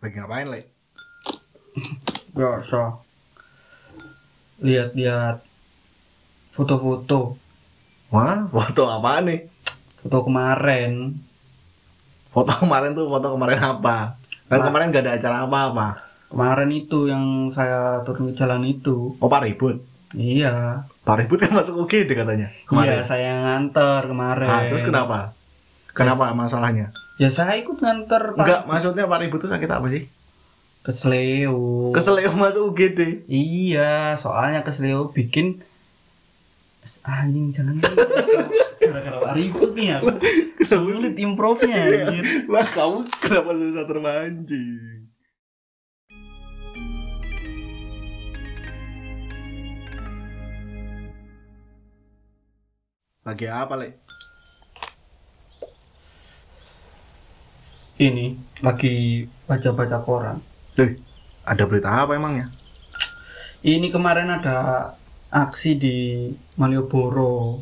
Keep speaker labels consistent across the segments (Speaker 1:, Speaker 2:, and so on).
Speaker 1: Lagi ngapain, Le?
Speaker 2: Biasa. Lihat-lihat foto-foto.
Speaker 1: Wah, foto apa nih?
Speaker 2: Foto kemarin.
Speaker 1: Foto kemarin tuh foto kemarin apa? Kan kemarin gak ada acara apa-apa.
Speaker 2: Kemarin itu yang saya turun ke jalan itu.
Speaker 1: Oh, Pak Ribut.
Speaker 2: Iya.
Speaker 1: Pak Ribut kan masuk UGD katanya
Speaker 2: Iya,
Speaker 1: kemarin.
Speaker 2: saya nganter kemarin.
Speaker 1: Ah, terus kenapa? Kenapa masalahnya?
Speaker 2: Ya saya ikut nganter Pak.
Speaker 1: Enggak, maksudnya Pak Ribut tuh sakit apa sih?
Speaker 2: Kesleo.
Speaker 1: Keselio masuk UGD.
Speaker 2: Iya, soalnya kesleo bikin anjing jangan gara-gara Pak ribut nih aku sulit improvnya anjir.
Speaker 1: Lah kamu kenapa susah terpancing? Lagi apa, Le?
Speaker 2: Ini lagi baca-baca koran
Speaker 1: Duh, ada berita apa emangnya?
Speaker 2: ini kemarin ada aksi di Malioboro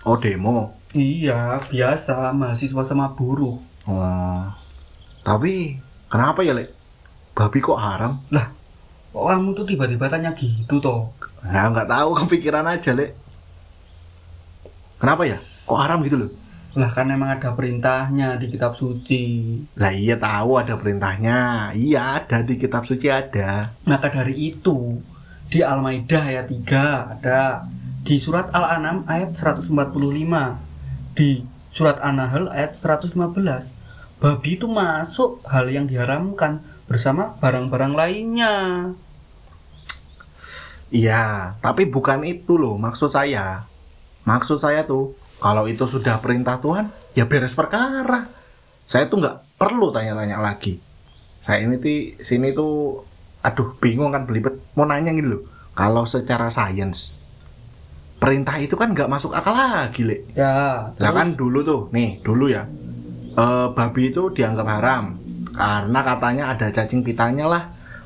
Speaker 1: Oh, demo.
Speaker 2: iya biasa mahasiswa sama buruh
Speaker 1: Oh. Tapi kenapa ya, Le? Babi kok haram?
Speaker 2: kok kamu tuh tiba-tiba tanya gitu toh
Speaker 1: Nah, nggak tahu kepikiran aja, Le. Kenapa ya? Kok haram gitu loh?
Speaker 2: Lah kan emang ada perintahnya di kitab suci
Speaker 1: Lah iya tahu ada perintahnya. Iya ada di kitab suci ada.
Speaker 2: maka dari itu di Al-Maidah ayat 3 ada di surat Al-An'am ayat 145 di surat An-Nahl ayat 115 babi itu masuk hal yang diharamkan bersama barang-barang lainnya
Speaker 1: Iya, tapi bukan itu loh maksud saya. Maksud saya tuh kalau itu sudah perintah Tuhan, ya beres perkara. Saya tuh nggak perlu tanya-tanya lagi. Saya ini di sini tuh, aduh bingung kan belibet. Mau nanya gitu loh. Kalau secara sains, perintah itu kan nggak masuk akal lagi, Le.
Speaker 2: ya
Speaker 1: Lah kan dulu tuh, nih dulu ya, eh, babi itu dianggap haram karena katanya ada cacing pitanya lah,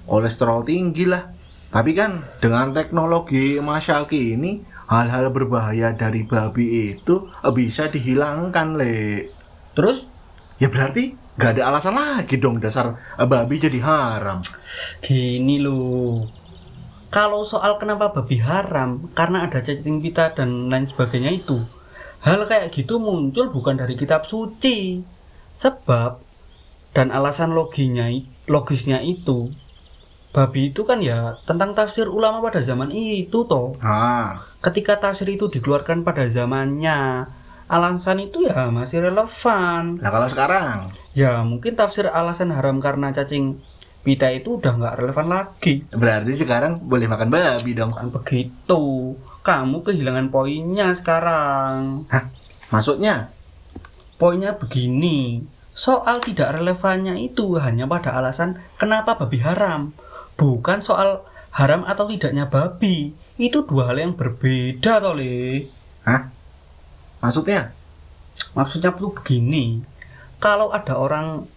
Speaker 1: kolesterol tinggi lah. Tapi kan dengan teknologi masa kini hal-hal berbahaya dari babi itu bisa dihilangkan le.
Speaker 2: terus
Speaker 1: Ya berarti nggak ada alasan lagi dong dasar babi jadi haram.
Speaker 2: gini loh kalau soal kenapa babi haram karena ada cacing pita dan lain sebagainya itu hal kayak gitu muncul bukan dari kitab suci sebab dan alasan loginya logisnya itu babi itu kan ya tentang tafsir ulama pada zaman itu toh
Speaker 1: Ah,
Speaker 2: ketika tafsir itu dikeluarkan pada zamannya alasan itu ya masih relevan
Speaker 1: nah kalau sekarang
Speaker 2: ya mungkin tafsir alasan haram karena cacing pita itu udah nggak relevan lagi
Speaker 1: berarti sekarang boleh makan babi dong.
Speaker 2: Bukan begitu. Kamu kehilangan poinnya sekarang.
Speaker 1: Maksudnya?
Speaker 2: Poinnya begini. Soal tidak relevannya itu hanya pada alasan kenapa babi haram. Bukan soal haram atau tidaknya babi. Itu dua hal yang berbeda toh, Le.
Speaker 1: Maksudnya?
Speaker 2: Maksudnya tuh begini. Kalau ada orang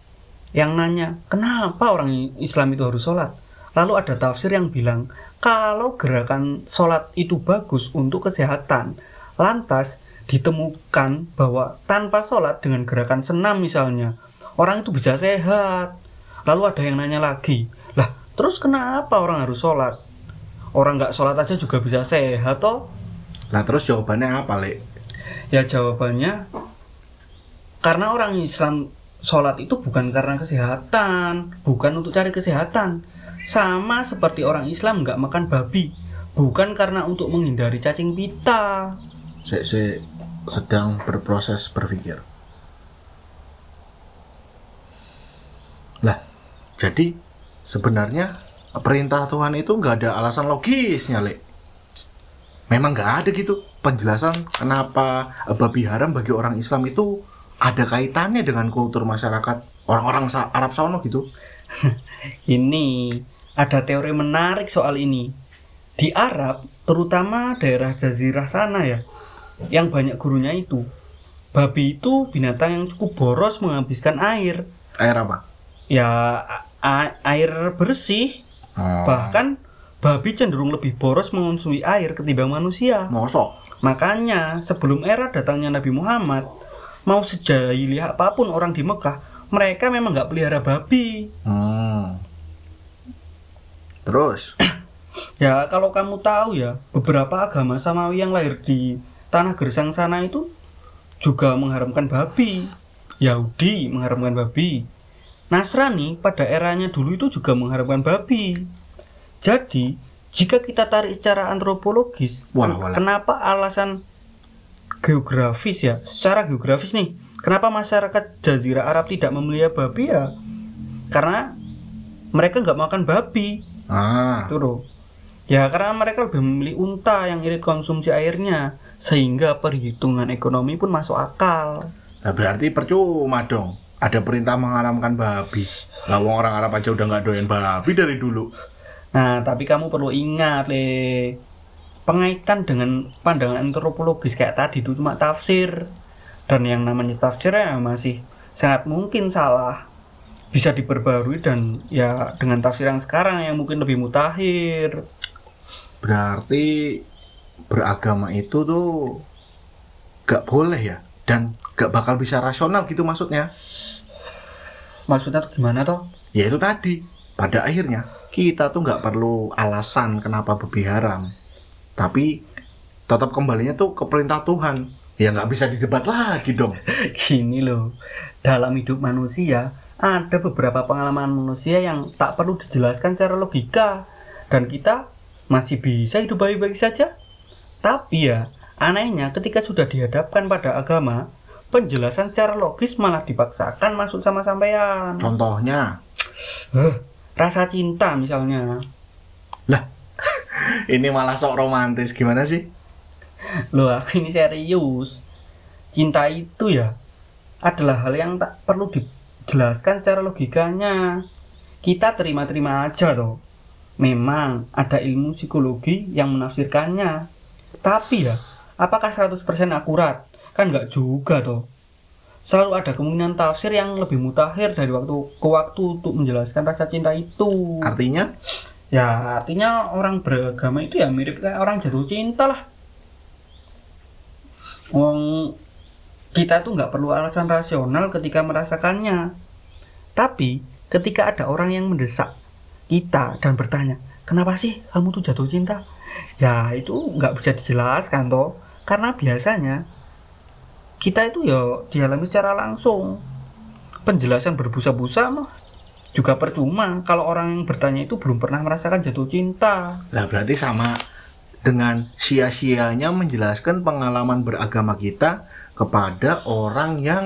Speaker 2: yang nanya, kenapa orang Islam itu harus sholat? Lalu ada tafsir yang bilang, kalau gerakan sholat itu bagus untuk kesehatan. Lantas ditemukan bahwa tanpa sholat dengan gerakan senam misalnya, orang itu bisa sehat. Lalu ada yang nanya lagi, terus kenapa orang harus sholat? Orang nggak sholat aja juga bisa sehat toh?
Speaker 1: Lah terus jawabannya apa, Le?
Speaker 2: Ya jawabannya karena orang Islam sholat itu bukan karena kesehatan, bukan untuk cari kesehatan. Sama seperti orang Islam nggak makan babi, bukan karena untuk menghindari cacing pita.
Speaker 1: Saya, saya sedang berproses berpikir. Lah, jadi sebenarnya perintah Tuhan itu nggak ada alasan logisnya, Le. Memang nggak ada gitu penjelasan kenapa babi haram bagi orang Islam itu ada kaitannya dengan kultur masyarakat orang-orang Arab sono gitu.
Speaker 2: Ini ada teori menarik soal ini. Di Arab, terutama daerah jazirah sana ya, yang banyak gurunya itu, babi itu binatang yang cukup boros menghabiskan air.
Speaker 1: Air apa?
Speaker 2: Ya air bersih
Speaker 1: Oh,
Speaker 2: Bahkan babi cenderung lebih boros mengonsumsi air ketimbang manusia.
Speaker 1: mosok.
Speaker 2: Makanya sebelum era datangnya Nabi Muhammad, mau sejahili apa pun orang di Mekah, mereka memang nggak pelihara babi.
Speaker 1: Hmm. Terus?
Speaker 2: Ya kalau kamu tahu ya, beberapa agama samawi yang lahir di tanah gersang sana itu juga mengharamkan babi. Yahudi mengharamkan babi. Nasrani pada eranya dulu itu juga mengharamkan babi. Jadi, jika kita tarik secara antropologis,
Speaker 1: Walah,
Speaker 2: ken-
Speaker 1: walah.
Speaker 2: kenapa alasan geografis ya? Secara geografis nih, kenapa masyarakat Jazirah Arab tidak memelihara babi ya? Karena mereka nggak makan babi,
Speaker 1: Ah,
Speaker 2: itu loh. Ya karena mereka lebih memilih unta yang irit konsumsi airnya, sehingga perhitungan ekonomi pun masuk akal.
Speaker 1: nah berarti percuma dong. Ada perintah mengharamkan babi. Lah wong orang Arab aja udah nggak doyan babi dari dulu.
Speaker 2: Nah, tapi kamu perlu ingat, Le. Pengaitan dengan pandangan antropologis kayak tadi itu cuma tafsir. Dan yang namanya tafsir ya masih sangat mungkin salah. Bisa diperbarui dan ya dengan tafsir yang sekarang yang mungkin lebih mutakhir.
Speaker 1: Berarti beragama itu tuh gak boleh ya dan gak bakal bisa rasional gitu maksudnya.
Speaker 2: Maksudnya tuh gimana toh?
Speaker 1: Ya itu tadi. Pada akhirnya kita tuh nggak perlu alasan kenapa babi haram. Tapi tetap kembalinya tuh ke perintah Tuhan. Ya nggak bisa didebat lagi dong.
Speaker 2: Gini loh, dalam hidup manusia ada beberapa pengalaman manusia yang tak perlu dijelaskan secara logika dan kita masih bisa hidup baik-baik saja. Tapi ya, anehnya ketika sudah dihadapkan pada agama, penjelasan secara logis malah dipaksakan masuk sama sampean.
Speaker 1: Contohnya,
Speaker 2: Huh, rasa cinta misalnya.
Speaker 1: ini malah sok romantis gimana sih?
Speaker 2: Loh, aku ini serius. Cinta itu ya adalah hal yang tak perlu dijelaskan secara logikanya. Kita terima-terima aja toh. Memang ada ilmu psikologi yang menafsirkannya. Tapi ya, apakah 100% akurat? Kan nggak juga toh. Selalu ada kemungkinan tafsir yang lebih mutakhir dari waktu ke waktu untuk menjelaskan rasa cinta itu.
Speaker 1: Artinya,
Speaker 2: Ya, artinya orang beragama itu ya mirip kayak orang jatuh cinta lah. Wong kita tuh nggak perlu alasan rasional ketika merasakannya. Tapi ketika ada orang yang mendesak kita dan bertanya, kenapa sih kamu tuh jatuh cinta? Ya itu nggak bisa dijelaskan toh, karena biasanya kita itu ya dialami secara langsung. Penjelasan berbusa-busa mah juga percuma kalau orang yang bertanya itu belum pernah merasakan jatuh cinta.
Speaker 1: lah berarti sama dengan sia-sianya menjelaskan pengalaman beragama kita kepada orang yang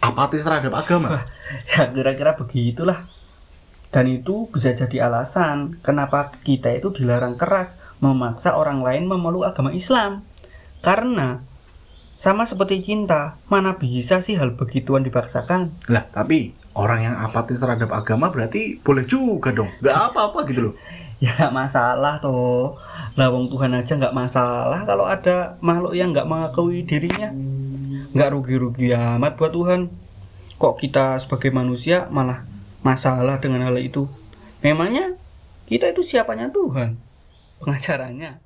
Speaker 1: apatis terhadap agama.
Speaker 2: Ya kira-kira begitulah. Dan itu bisa jadi alasan kenapa kita itu dilarang keras memaksa orang lain memeluk agama Islam. Karena sama seperti cinta, mana bisa sih hal begituan dipaksakan?
Speaker 1: Lah, tapi orang yang apatis terhadap agama berarti boleh juga dong. Gak apa-apa gitu loh.
Speaker 2: Ya nggak masalah toh. Lawang Tuhan aja nggak masalah kalau ada makhluk yang nggak mengakui dirinya. Nggak rugi-rugi amat buat Tuhan. Kok kita sebagai manusia malah masalah dengan hal itu? Memangnya kita itu siapanya Tuhan? Pengacaranya.